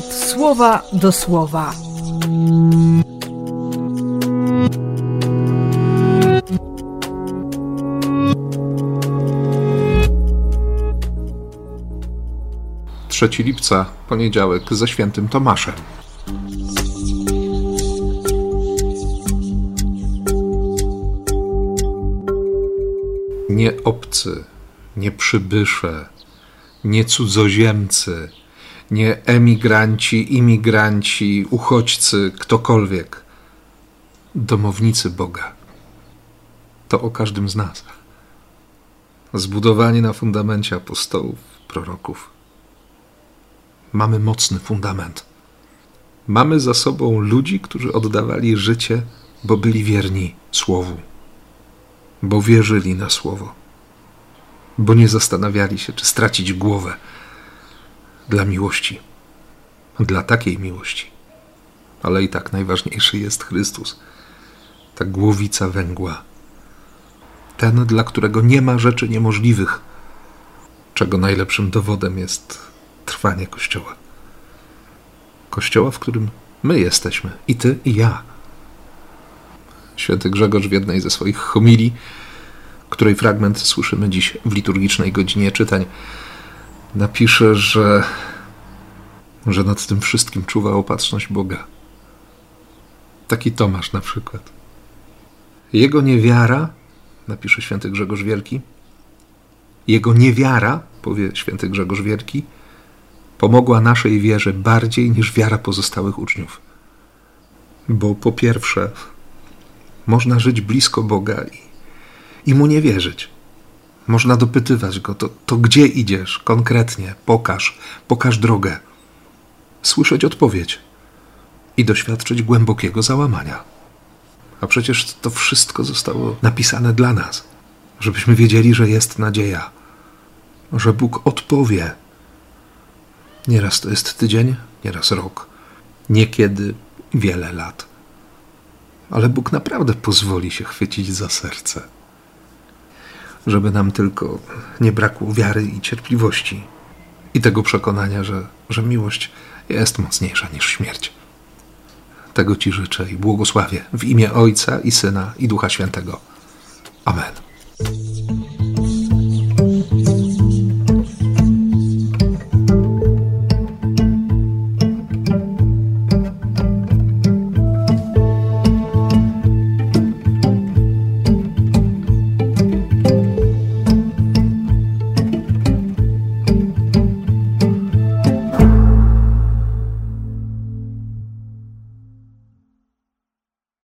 słowa do słowa. Trzeci lipca, poniedziałek ze świętym Tomaszem. Nie obcy, nie przybysze, nie cudzoziemcy, nie emigranci, imigranci, uchodźcy, ktokolwiek, domownicy Boga. To o każdym z nas. Zbudowani na fundamencie apostołów, proroków. Mamy mocny fundament. Mamy za sobą ludzi, którzy oddawali życie, bo byli wierni Słowu, bo wierzyli na Słowo, bo nie zastanawiali się, czy stracić głowę dla miłości, dla takiej miłości. Ale i tak najważniejszy jest Chrystus, ta głowica węgła, ten, dla którego nie ma rzeczy niemożliwych, czego najlepszym dowodem jest trwanie Kościoła. Kościoła, w którym my jesteśmy, i ty, i ja. Święty Grzegorz w jednej ze swoich homilii, której fragment słyszymy dziś w liturgicznej godzinie czytań, napisze, że, że nad tym wszystkim czuwa opatrzność Boga. Taki Tomasz na przykład. Jego niewiara, napisze święty Grzegorz Wielki, jego niewiara, powie święty Grzegorz Wielki, pomogła naszej wierze bardziej niż wiara pozostałych uczniów. Bo po pierwsze, można żyć blisko Boga i, i mu nie wierzyć. Można dopytywać go, to, to gdzie idziesz konkretnie? Pokaż, pokaż drogę. Słyszeć odpowiedź i doświadczyć głębokiego załamania. A przecież to wszystko zostało napisane dla nas, żebyśmy wiedzieli, że jest nadzieja, że Bóg odpowie. Nieraz to jest tydzień, nieraz rok, niekiedy wiele lat. Ale Bóg naprawdę pozwoli się chwycić za serce żeby nam tylko nie brakło wiary i cierpliwości i tego przekonania, że, że miłość jest mocniejsza niż śmierć. Tego Ci życzę i błogosławię w imię Ojca i Syna i Ducha Świętego. Amen.